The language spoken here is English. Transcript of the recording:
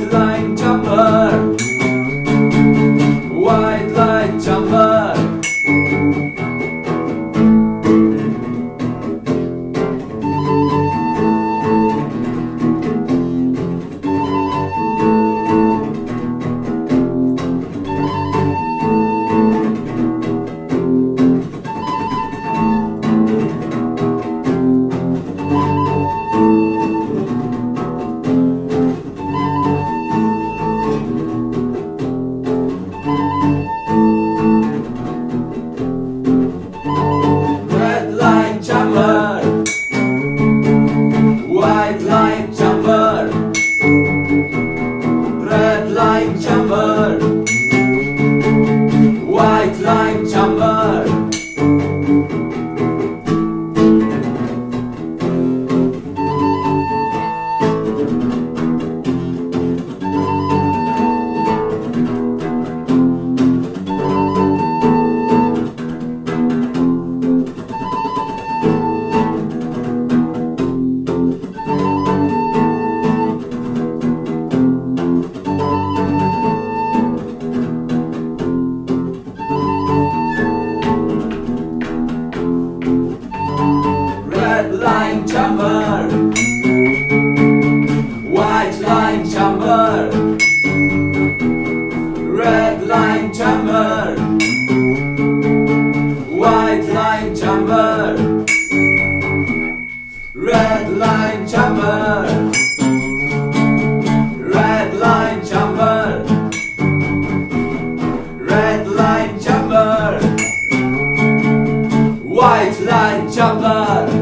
dành cho lời White line jumper.